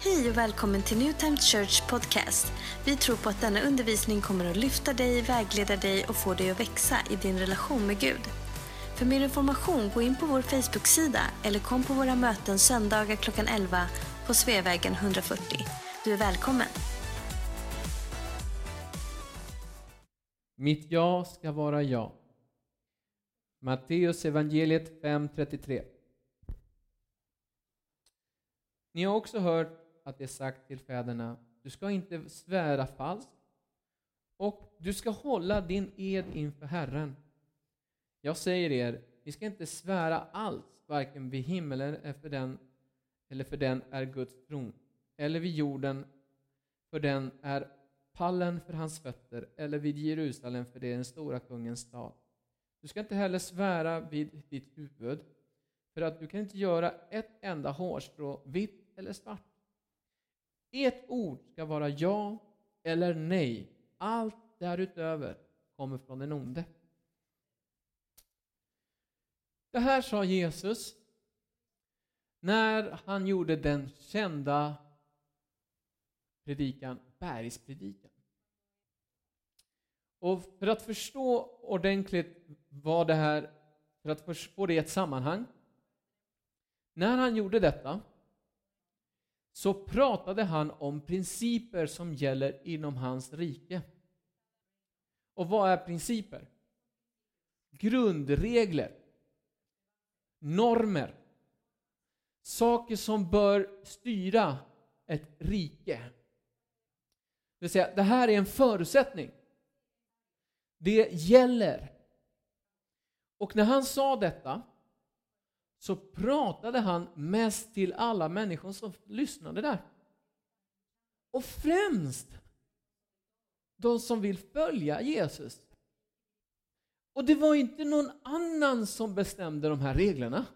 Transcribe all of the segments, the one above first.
Hej och välkommen till New Time Church Podcast. Vi tror på att denna undervisning kommer att lyfta dig, vägleda dig och få dig att växa i din relation med Gud. För mer information, gå in på vår Facebook-sida eller kom på våra möten söndagar klockan 11 på Sveavägen 140. Du är välkommen. Mitt ja ska vara ja. Matteus evangeliet 5.33 Ni har också hört att det är sagt till fäderna, du ska inte svära falskt och du ska hålla din ed inför Herren. Jag säger er, ni ska inte svära alls, varken vid himmelen eller för den, eller för den är Guds tron, eller vid jorden, för den är pallen för hans fötter, eller vid Jerusalem, för det är den stora kungens stad. Du ska inte heller svära vid ditt huvud, för att du kan inte göra ett enda hårstrå vitt eller svart. Ert ord ska vara ja eller nej. Allt därutöver kommer från den onde. Det här sa Jesus när han gjorde den kända predikan, bergspredikan. Och för att förstå ordentligt vad det här, för att få det i ett sammanhang. När han gjorde detta så pratade han om principer som gäller inom hans rike. Och vad är principer? Grundregler. Normer. Saker som bör styra ett rike. Det vill säga, det här är en förutsättning. Det gäller. Och när han sa detta så pratade han mest till alla människor som lyssnade där. Och främst de som vill följa Jesus. Och det var inte någon annan som bestämde de här reglerna.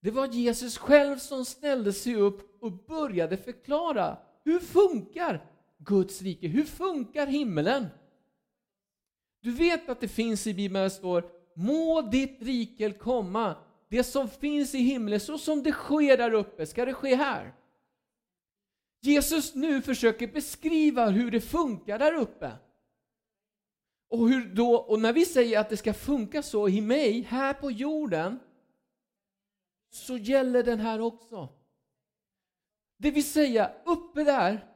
Det var Jesus själv som ställde sig upp och började förklara hur funkar Guds rike? Hur funkar himmelen? Du vet att det finns i Bibeln där det står Må ditt rike komma, det som finns i himlen, så som det sker där uppe, ska det ske här. Jesus nu försöker beskriva hur det funkar där uppe. Och, hur då, och när vi säger att det ska funka så i mig, här på jorden, så gäller den här också. Det vill säga, uppe där,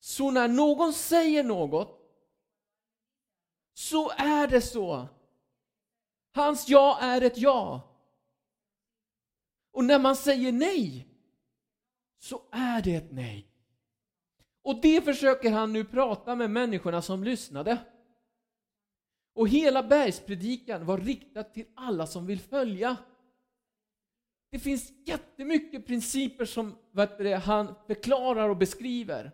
så när någon säger något, så är det så. Hans ja är ett ja. Och när man säger nej, så är det ett nej. Och det försöker han nu prata med människorna som lyssnade. Och hela bergspredikan var riktad till alla som vill följa. Det finns jättemycket principer som det, han förklarar och beskriver.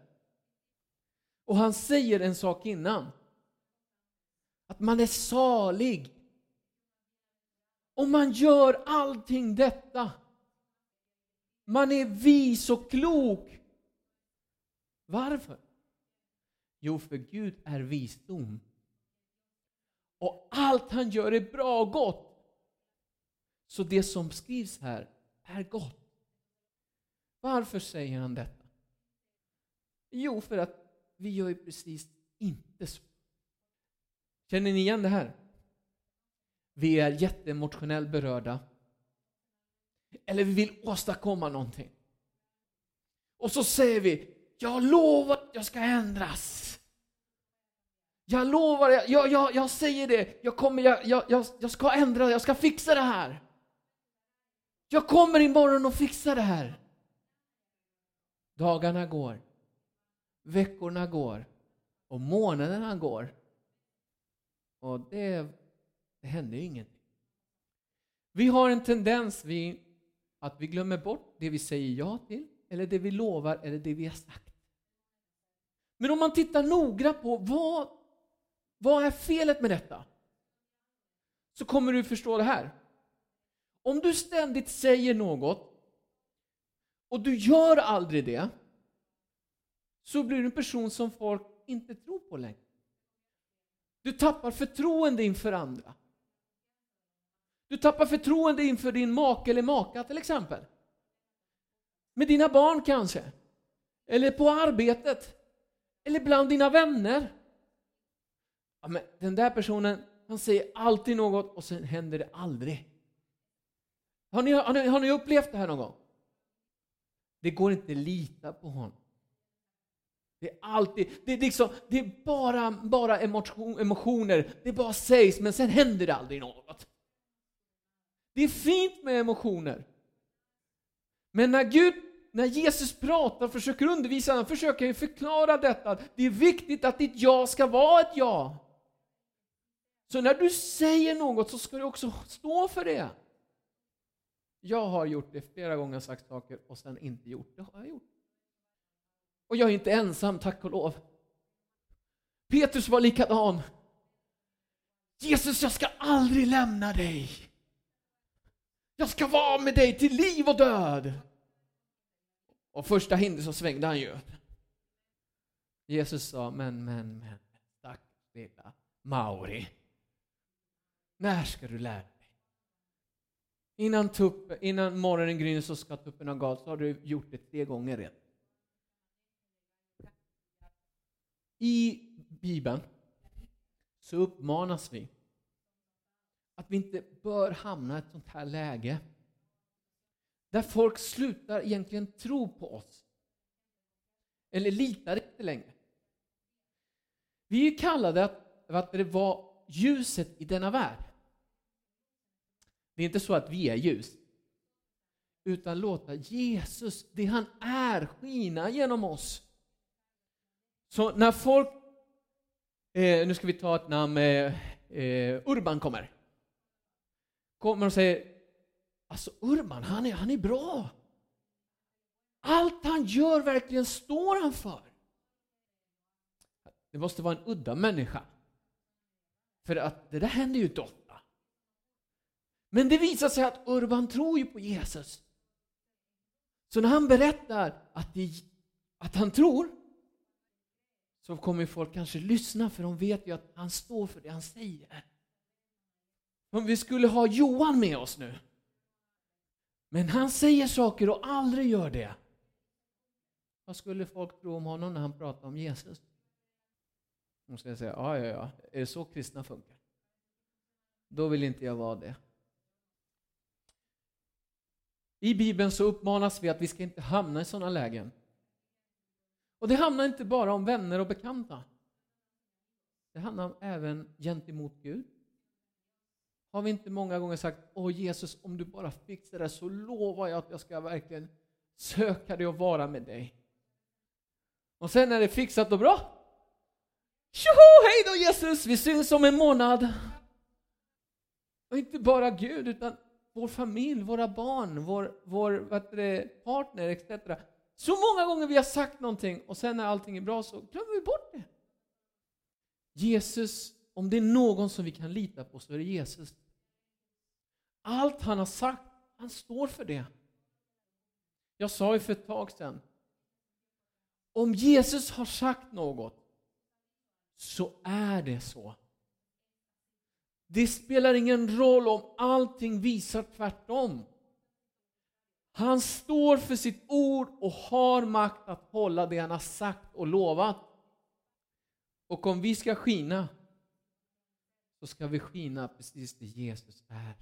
Och han säger en sak innan. Att man är salig och man gör allting detta. Man är vis och klok. Varför? Jo, för Gud är visdom. Och allt han gör är bra och gott. Så det som skrivs här är gott. Varför säger han detta? Jo, för att vi gör ju precis inte så. Känner ni igen det här? Vi är jätteemotionellt berörda. Eller vi vill åstadkomma någonting. Och så säger vi, jag lovar att jag ska ändras. Jag lovar, jag, jag, jag säger det, jag, kommer, jag, jag, jag ska ändra, jag ska fixa det här. Jag kommer imorgon och fixar det här. Dagarna går, veckorna går och månaderna går. Och det, det hände ingenting. Vi har en tendens vi, att vi glömmer bort det vi säger ja till, eller det vi lovar, eller det vi har sagt. Men om man tittar noga på vad, vad är felet med detta? Så kommer du förstå det här. Om du ständigt säger något och du gör aldrig det, så blir du en person som folk inte tror på längre. Du tappar förtroende inför andra. Du tappar förtroende inför din make eller maka till exempel. Med dina barn kanske? Eller på arbetet? Eller bland dina vänner? Ja, men den där personen, han säger alltid något och sen händer det aldrig. Har ni, har ni, har ni upplevt det här någon gång? Det går inte att lita på honom. Det är alltid, det är, liksom, det är bara, bara emotion, emotioner, det bara sägs men sen händer det aldrig något. Det är fint med emotioner. Men när Gud, när Jesus pratar och försöker undervisa, han försöker förklara detta. Det är viktigt att ditt ja ska vara ett ja. Så när du säger något så ska du också stå för det. Jag har gjort det flera gånger, sagt saker och sen inte gjort det. har jag gjort. Och jag är inte ensam, tack och lov. Petrus var likadan. Jesus, jag ska aldrig lämna dig. Jag ska vara med dig till liv och död. Och första hinder så svängde han ju. Jesus sa, men, men, men, tack lilla Mauri. När ska du lära dig? Innan, tupp, innan morgonen gryner så ska tuppen ha gal, så har du gjort det tre gånger redan. I Bibeln så uppmanas vi att vi inte bör hamna i ett sånt här läge där folk slutar egentligen tro på oss. Eller litar inte längre. Vi är kallade att, att det var ljuset i denna värld. Det är inte så att vi är ljus, utan låta Jesus, det han är, skina genom oss. Så när folk, eh, nu ska vi ta ett namn, eh, eh, Urban kommer. Kommer och säger, alltså Urban, han är, han är bra. Allt han gör verkligen står han för. Det måste vara en udda människa. För att det där händer ju inte ofta. Men det visar sig att Urban tror ju på Jesus. Så när han berättar att, det, att han tror så kommer folk kanske lyssna för de vet ju att han står för det han säger. Om vi skulle ha Johan med oss nu. Men han säger saker och aldrig gör det. Vad skulle folk tro om honom när han pratar om Jesus? De skulle säga, ja, ja, ja, är det så kristna funkar? Då vill inte jag vara det. I Bibeln så uppmanas vi att vi ska inte hamna i sådana lägen. Och det handlar inte bara om vänner och bekanta. Det handlar även gentemot Gud. Har vi inte många gånger sagt, åh Jesus, om du bara fixar det så lovar jag att jag ska verkligen söka dig och vara med dig. Och sen när det är fixat och bra, tjoho, hej då Jesus, vi syns om en månad. Och inte bara Gud, utan vår familj, våra barn, vår, vår det, partner etc. Så många gånger vi har sagt någonting och sen när allting är bra så glömmer vi bort det. Jesus, om det är någon som vi kan lita på så är det Jesus. Allt han har sagt, han står för det. Jag sa ju för ett tag sedan, om Jesus har sagt något så är det så. Det spelar ingen roll om allting visar tvärtom. Han står för sitt ord och har makt att hålla det han har sagt och lovat. Och om vi ska skina så ska vi skina precis det Jesus är.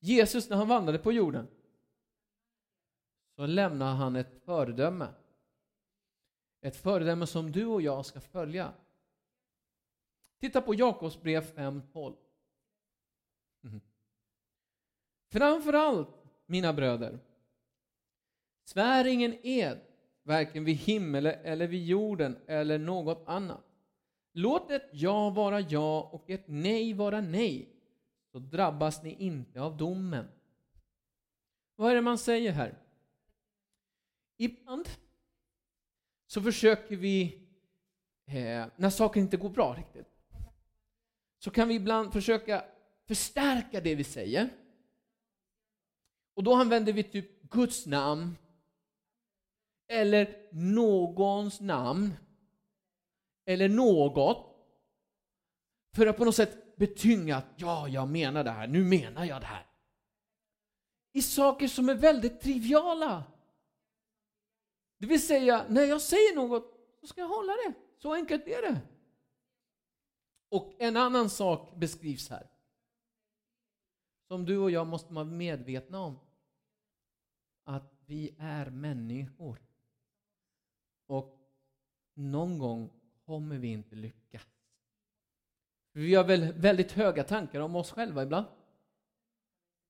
Jesus, när han vandrade på jorden, så lämnade han ett föredöme. Ett föredöme som du och jag ska följa. Titta på Jakobs brev 5.12. Mm. Framförallt, mina bröder, svär ingen ed, varken vid himmel eller vid jorden eller något annat. Låt ett ja vara ja och ett nej vara nej, så drabbas ni inte av domen. Vad är det man säger här? Ibland så försöker vi, eh, när saker inte går bra riktigt, så kan vi ibland försöka förstärka det vi säger. Och då använder vi typ Guds namn eller någons namn eller något för att på något sätt betynga att ja, jag menar det här, nu menar jag det här. I saker som är väldigt triviala. Det vill säga, när jag säger något så ska jag hålla det. Så enkelt är det. Och en annan sak beskrivs här. Som du och jag måste vara medvetna om. Att vi är människor. Och någon gång kommer vi inte lyckas. Vi har väl väldigt höga tankar om oss själva ibland.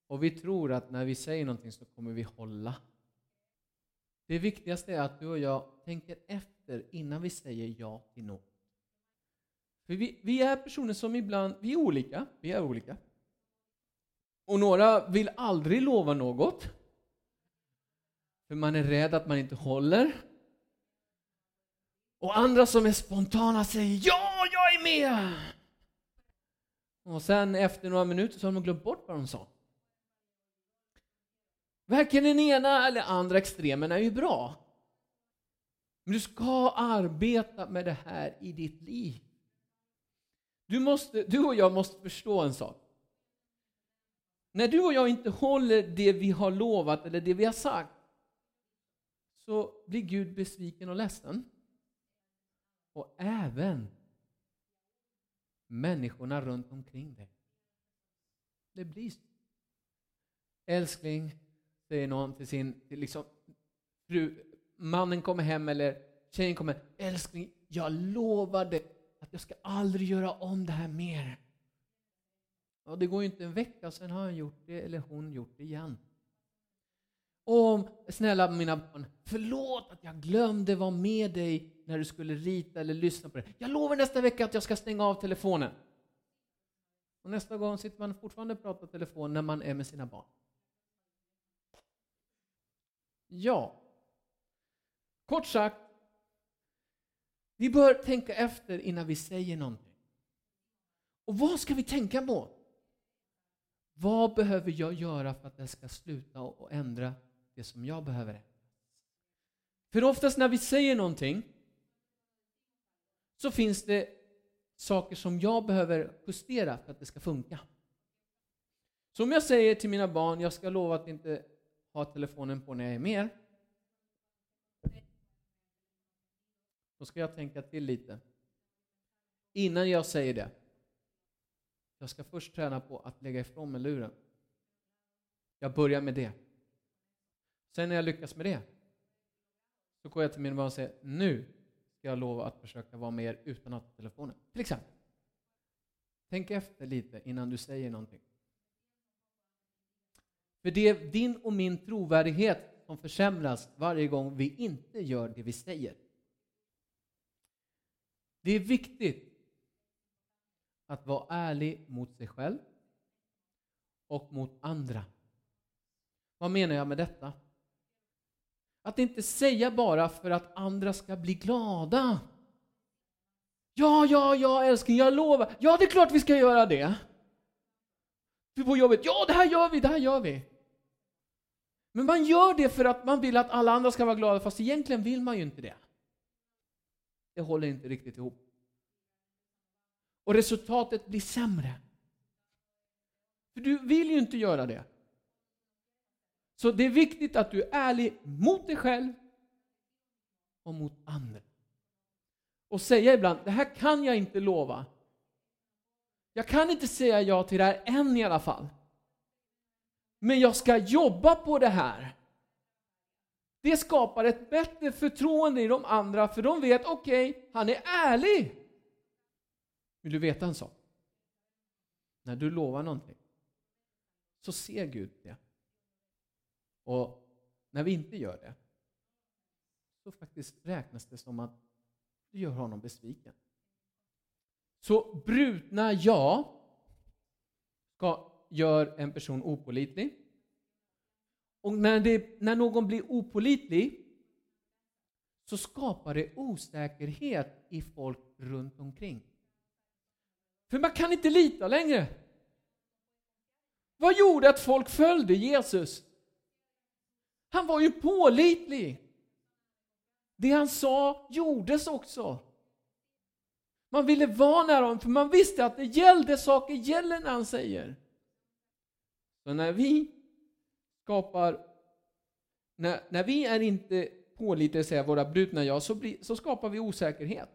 Och vi tror att när vi säger någonting så kommer vi hålla. Det viktigaste är att du och jag tänker efter innan vi säger ja till något. För vi, vi är personer som ibland, vi är olika, vi är olika. Och några vill aldrig lova något. För man är rädd att man inte håller. Och andra som är spontana säger ja, jag är med! Och sen efter några minuter så har de glömt bort vad de sa. Varken den ena eller andra extremen är ju bra. Men du ska arbeta med det här i ditt liv. Du, måste, du och jag måste förstå en sak. När du och jag inte håller det vi har lovat eller det vi har sagt så blir Gud besviken och ledsen. Och även människorna runt omkring dig. Det blir så. Älskling, säger någon till sin till liksom, fru, mannen kommer hem eller tjejen kommer älskling, jag lovade att jag ska aldrig göra om det här mer. Ja, det går ju inte en vecka, sen har han gjort det eller hon gjort det igen. Om, snälla mina barn, förlåt att jag glömde vara med dig när du skulle rita eller lyssna på det. Jag lovar nästa vecka att jag ska stänga av telefonen. Och nästa gång sitter man fortfarande och pratar telefon när man är med sina barn. Ja. Kort sagt, vi bör tänka efter innan vi säger någonting. Och vad ska vi tänka på? Vad behöver jag göra för att det ska sluta och ändra det som jag behöver ändra? För oftast när vi säger någonting så finns det saker som jag behöver justera för att det ska funka. Så om jag säger till mina barn, jag ska lova att inte ha telefonen på när jag är med Då ska jag tänka till lite. Innan jag säger det. Jag ska först träna på att lägga ifrån mig luren. Jag börjar med det. Sen när jag lyckas med det så går jag till min barn och säger nu jag lova att försöka vara med er utan att ha telefonen. Till exempel. Tänk efter lite innan du säger någonting. För det är din och min trovärdighet som försämras varje gång vi inte gör det vi säger. Det är viktigt att vara ärlig mot sig själv och mot andra. Vad menar jag med detta? Att inte säga bara för att andra ska bli glada. Ja, ja, ja älskling, jag lovar. Ja, det är klart vi ska göra det. På jobbet, ja det här gör vi, det här gör vi. Men man gör det för att man vill att alla andra ska vara glada, fast egentligen vill man ju inte det. Det håller inte riktigt ihop. Och resultatet blir sämre. För du vill ju inte göra det. Så det är viktigt att du är ärlig mot dig själv och mot andra. Och säga ibland, det här kan jag inte lova. Jag kan inte säga ja till det här än i alla fall. Men jag ska jobba på det här. Det skapar ett bättre förtroende i de andra, för de vet, okej, okay, han är ärlig. Vill du veta en sak? När du lovar någonting så ser Gud det. Och när vi inte gör det så faktiskt räknas det som att du gör honom besviken. Så brutna ja ska, gör en person opolitlig. Och när, det, när någon blir opolitlig så skapar det osäkerhet i folk runt omkring. För man kan inte lita längre. Vad gjorde att folk följde Jesus? Han var ju pålitlig. Det han sa gjordes också. Man ville vara nära honom, för man visste att det gällde saker gäller när han säger. Så när vi skapar, när, när vi är inte pålitliga, säger våra brutna jag, så, blir, så skapar vi osäkerhet.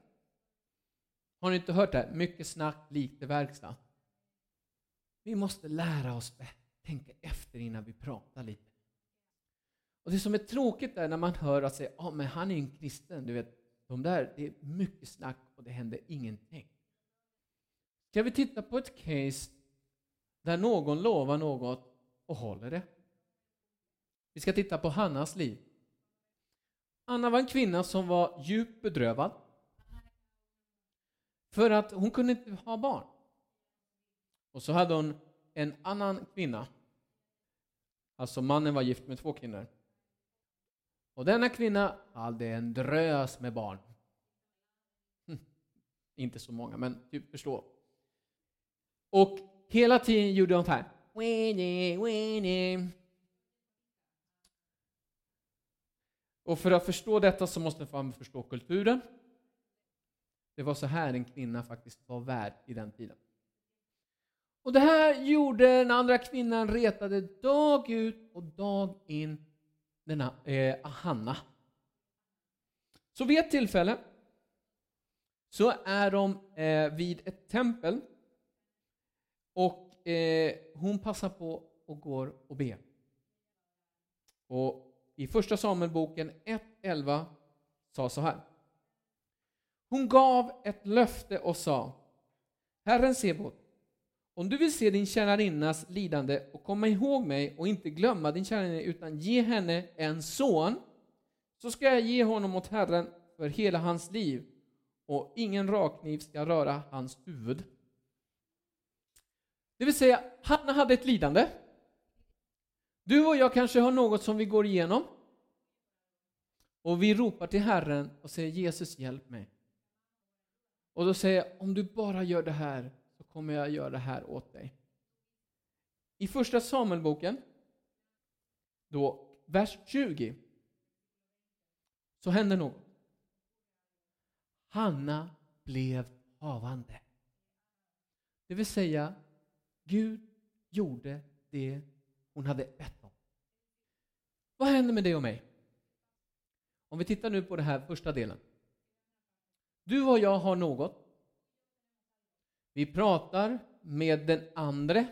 Har ni inte hört det? Mycket snack, lite verkstad. Vi måste lära oss tänka efter innan vi pratar lite. Och Det som är tråkigt är när man hör att säga, ah, men han är en kristen, du vet, de där, det är mycket snack och det händer ingenting. Ska vi titta på ett case där någon lovar något och håller det? Vi ska titta på Hannas liv. Anna var en kvinna som var djupt bedrövad. För att hon kunde inte ha barn. Och så hade hon en annan kvinna. Alltså mannen var gift med två kvinnor. Och denna kvinna hade en drös med barn. Hm. Inte så många, men typ förstå. Och hela tiden gjorde hon så här. Winnie, Winnie. Och för att förstå detta så måste man förstå kulturen. Det var så här en kvinna faktiskt var värd i den tiden. Och det här gjorde den andra kvinnan retade dag ut och dag in denna eh, Hanna. Så vid ett tillfälle så är de eh, vid ett tempel och eh, hon passar på och går och ber. Och i första Samuelboken 1.11 sa så här. Hon gav ett löfte och sa Herren Sebot, om du vill se din tjänarinnas lidande och komma ihåg mig och inte glömma din tjänarinna utan ge henne en son, så ska jag ge honom åt Herren för hela hans liv och ingen rakkniv ska röra hans huvud. Det vill säga, Hanna hade ett lidande. Du och jag kanske har något som vi går igenom. Och vi ropar till Herren och säger Jesus hjälp mig. Och då säger jag, om du bara gör det här kommer jag göra det här åt dig. I första Samuelboken, då vers 20, så händer något. Hanna blev havande. Det vill säga, Gud gjorde det hon hade bett om. Vad händer med dig och mig? Om vi tittar nu på den här första delen. Du och jag har något. Vi pratar med den andre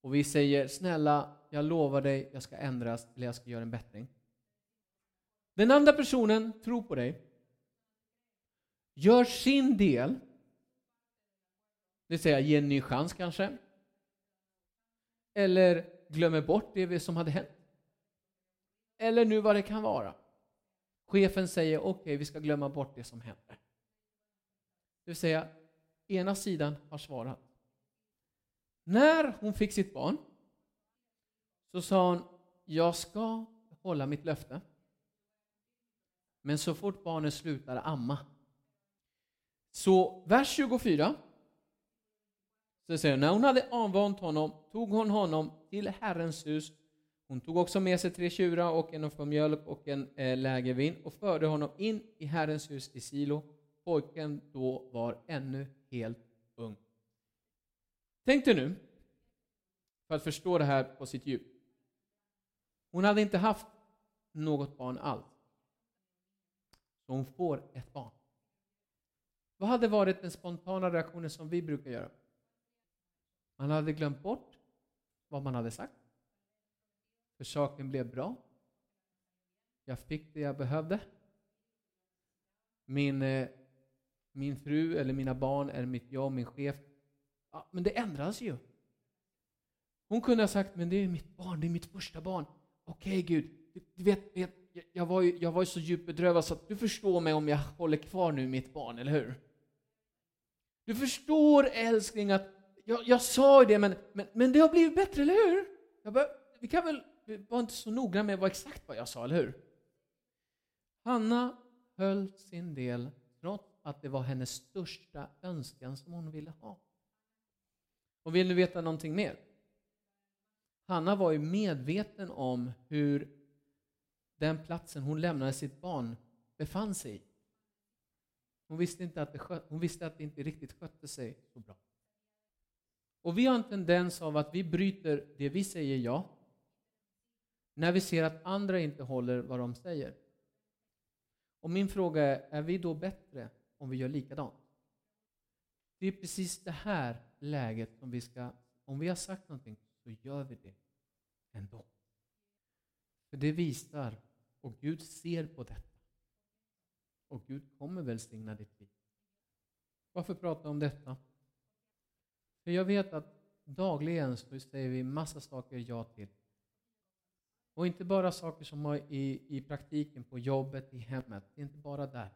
och vi säger snälla, jag lovar dig, jag ska ändras eller jag ska göra en bättring. Den andra personen tror på dig, gör sin del, det vill säga ger en ny chans kanske, eller glömmer bort det som hade hänt. Eller nu vad det kan vara. Chefen säger okej, okay, vi ska glömma bort det som hände. Det vill säga, ena sidan har svarat. När hon fick sitt barn så sa hon, jag ska hålla mitt löfte. Men så fort barnet slutar amma. Så vers 24. Så säger när hon hade avvant honom tog hon honom till Herrens hus hon tog också med sig tre tjurar och en för mjölk och en eh, lägervin och förde honom in i Herrens hus i Silo. Pojken då var ännu helt ung. Tänk dig nu, för att förstå det här på sitt djup. Hon hade inte haft något barn alls. Så hon får ett barn. Vad hade varit den spontana reaktionen som vi brukar göra? Man hade glömt bort vad man hade sagt. För saken blev bra. Jag fick det jag behövde. Min, eh, min fru eller mina barn eller mitt jag, min chef. Ja, men det ändras ju. Hon kunde ha sagt, men det är mitt barn, det är mitt första barn. Okej okay, Gud, du vet, vet jag, var ju, jag var ju så djupt bedrövad så att du förstår mig om jag håller kvar nu mitt barn, eller hur? Du förstår älskling att jag, jag sa ju det, men, men, men det har blivit bättre, eller hur? Bara, vi kan väl vara inte så noga med vad exakt vad jag sa, eller hur? Hanna höll sin del att det var hennes största önskan som hon ville ha. Och vill du veta någonting mer? Hanna var ju medveten om hur den platsen hon lämnade sitt barn befann sig i. Hon visste, inte att det hon visste att det inte riktigt skötte sig så bra. Och vi har en tendens av att vi bryter det vi säger ja när vi ser att andra inte håller vad de säger. Och min fråga är, är vi då bättre om vi gör likadant? Det är precis det här läget som vi ska, om vi har sagt någonting så gör vi det ändå. För det visar, och Gud ser på detta. Och Gud kommer välsigna ditt liv. Varför prata om detta? För jag vet att dagligen så säger vi massa saker ja till. Och inte bara saker som är i, i praktiken, på jobbet, i hemmet. Det är inte bara där.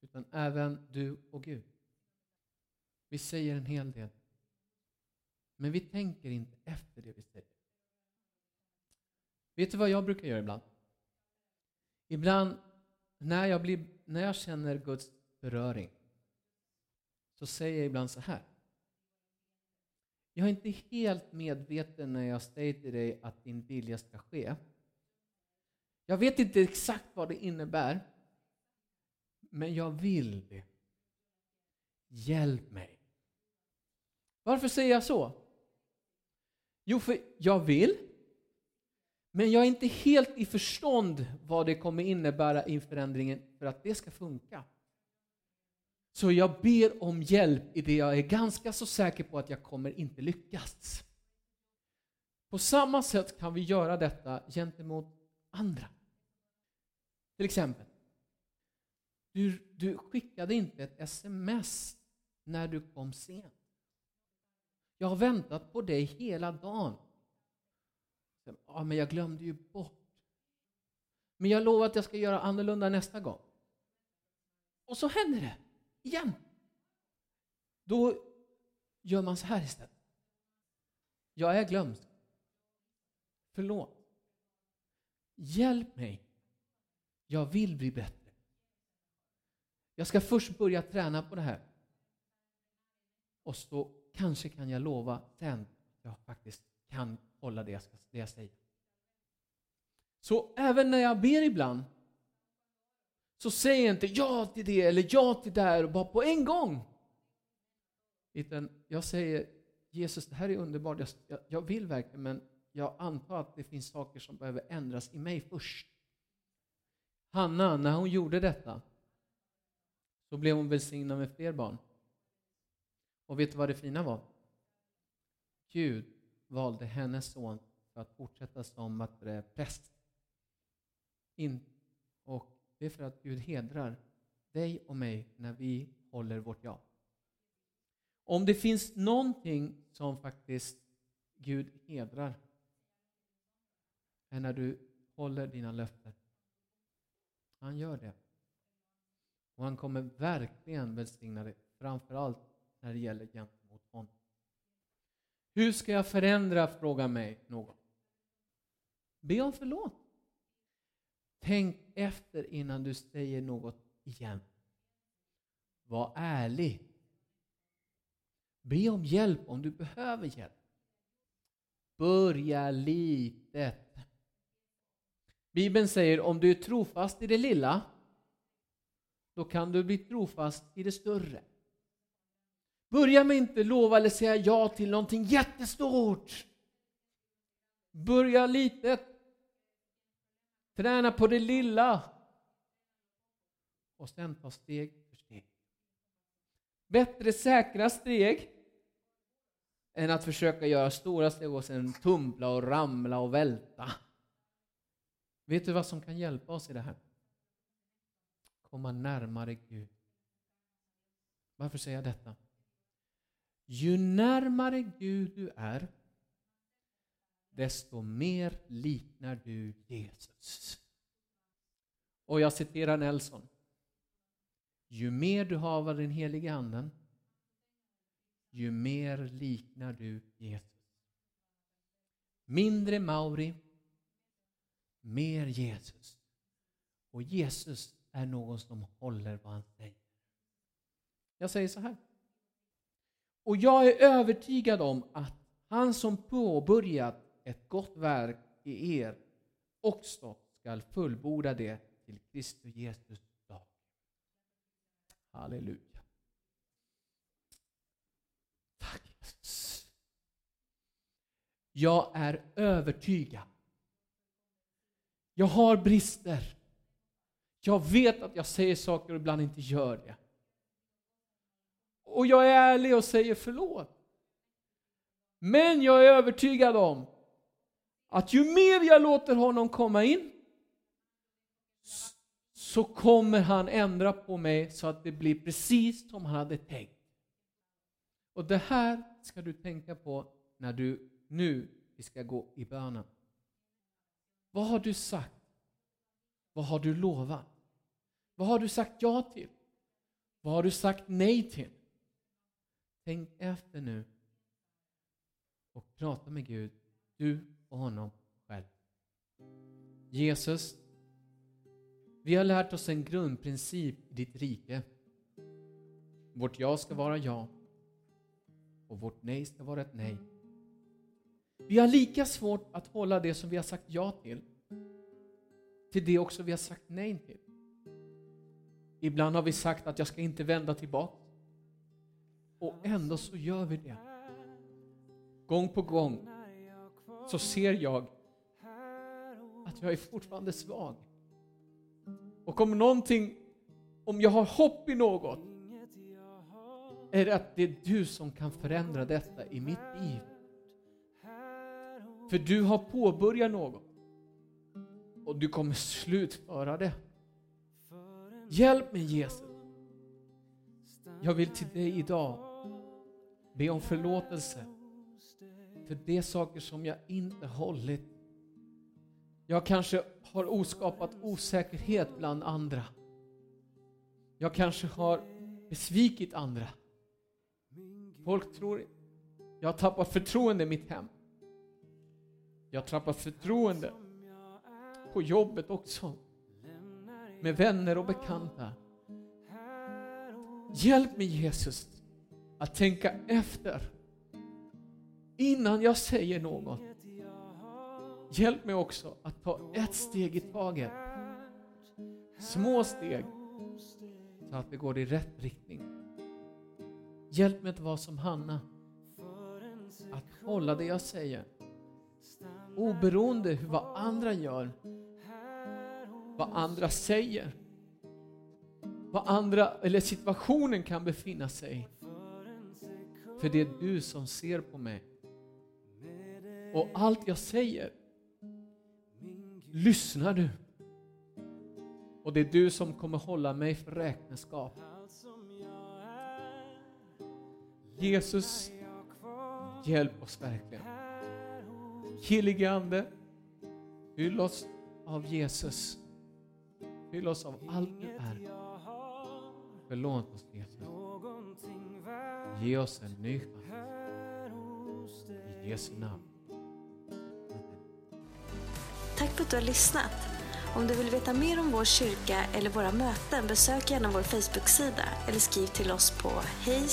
Utan även du och Gud. Vi säger en hel del. Men vi tänker inte efter det vi säger. Vet du vad jag brukar göra ibland? Ibland när jag, blir, när jag känner Guds beröring så säger jag ibland så här. Jag är inte helt medveten när jag säger till dig att din vilja ska ske. Jag vet inte exakt vad det innebär, men jag vill det. Hjälp mig. Varför säger jag så? Jo, för jag vill, men jag är inte helt i förstånd vad det kommer innebära i förändringen för att det ska funka. Så jag ber om hjälp i det jag är ganska så säker på att jag kommer inte lyckas. På samma sätt kan vi göra detta gentemot andra. Till exempel, du, du skickade inte ett sms när du kom sent. Jag har väntat på dig hela dagen. Ja, men jag glömde ju bort. Men jag lovar att jag ska göra annorlunda nästa gång. Och så händer det igen. Då gör man så här istället. Jag är glömsk. Förlåt. Hjälp mig. Jag vill bli bättre. Jag ska först börja träna på det här. Och så kanske kan jag lova sen att jag faktiskt kan hålla det jag, ska, det jag säger. Så även när jag ber ibland så säger jag inte ja till det eller ja till det här bara på en gång. Utan jag säger Jesus, det här är underbart, jag, jag vill verkligen men jag antar att det finns saker som behöver ändras i mig först. Hanna, när hon gjorde detta så blev hon välsignad med fler barn. Och vet du vad det fina var? Gud valde hennes son för att fortsätta som att präst. In, och det är för att Gud hedrar dig och mig när vi håller vårt ja. Om det finns någonting som faktiskt Gud hedrar är när du håller dina löften. Han gör det. Och han kommer verkligen välsigna dig, framförallt när det gäller gentemot honom. Hur ska jag förändra, frågar mig någon. Be om förlåt. Tänk efter innan du säger något igen. Var ärlig. Be om hjälp om du behöver hjälp. Börja litet. Bibeln säger om du är trofast i det lilla, då kan du bli trofast i det större. Börja med inte lova eller säga ja till någonting jättestort. Börja litet. Träna på det lilla. Och sen ta steg för steg. Bättre säkra steg än att försöka göra stora steg och sen tumla och ramla och välta. Vet du vad som kan hjälpa oss i det här? Komma närmare Gud. Varför säger jag detta? Ju närmare Gud du är, desto mer liknar du Jesus. Och jag citerar Nelson. Ju mer du har av den helige Anden, ju mer liknar du Jesus. Mindre Mauri, mer Jesus. Och Jesus är någon som håller vad han säger. Jag säger så här. Och jag är övertygad om att han som påbörjat ett gott verk i er också skall fullborda det till Kristus Jesus dag. Halleluja. Tack Jesus. Jag är övertygad Jag har brister. Jag vet att jag säger saker och ibland inte gör det. Och jag är ärlig och säger förlåt. Men jag är övertygad om att ju mer jag låter honom komma in så kommer han ändra på mig så att det blir precis som han hade tänkt. Och det här ska du tänka på när du nu ska gå i bönen. Vad har du sagt? Vad har du lovat? Vad har du sagt ja till? Vad har du sagt nej till? Tänk efter nu och prata med Gud, du och honom själv. Jesus, vi har lärt oss en grundprincip i ditt rike. Vårt ja ska vara ja och vårt nej ska vara ett nej. Vi har lika svårt att hålla det som vi har sagt ja till, till det också vi har sagt nej till. Ibland har vi sagt att jag ska inte vända tillbaka. Och ändå så gör vi det. Gång på gång så ser jag att jag är fortfarande svag. Och om någonting, om jag har hopp i något, är det att det är du som kan förändra detta i mitt liv. För du har påbörjat något och du kommer slutföra det. Hjälp mig Jesus. Jag vill till dig idag be om förlåtelse för de saker som jag inte hållit. Jag kanske har oskapat osäkerhet bland andra. Jag kanske har besvikit andra. Folk tror jag har tappat förtroende i mitt hem. Jag har tappat förtroende på jobbet också. Med vänner och bekanta. Hjälp mig Jesus att tänka efter innan jag säger något. Hjälp mig också att ta ett steg i taget. Små steg så att det går i rätt riktning. Hjälp mig att vara som Hanna. Att hålla det jag säger. Oberoende vad andra gör. Vad andra säger. Vad andra, eller situationen kan befinna sig För det är du som ser på mig. Och allt jag säger lyssnar du. Och det är du som kommer hålla mig för räkenskap. Jesus, hjälp oss verkligen. Helige Ande, fyll oss av Jesus. Fyll oss av allt du är. Förlåt oss Jesus. Ge oss en ny chans. I Jesu namn. Tack för att du har lyssnat. Om du vill veta mer om vår kyrka eller våra möten besök gärna vår Facebook-sida eller skriv till oss på hej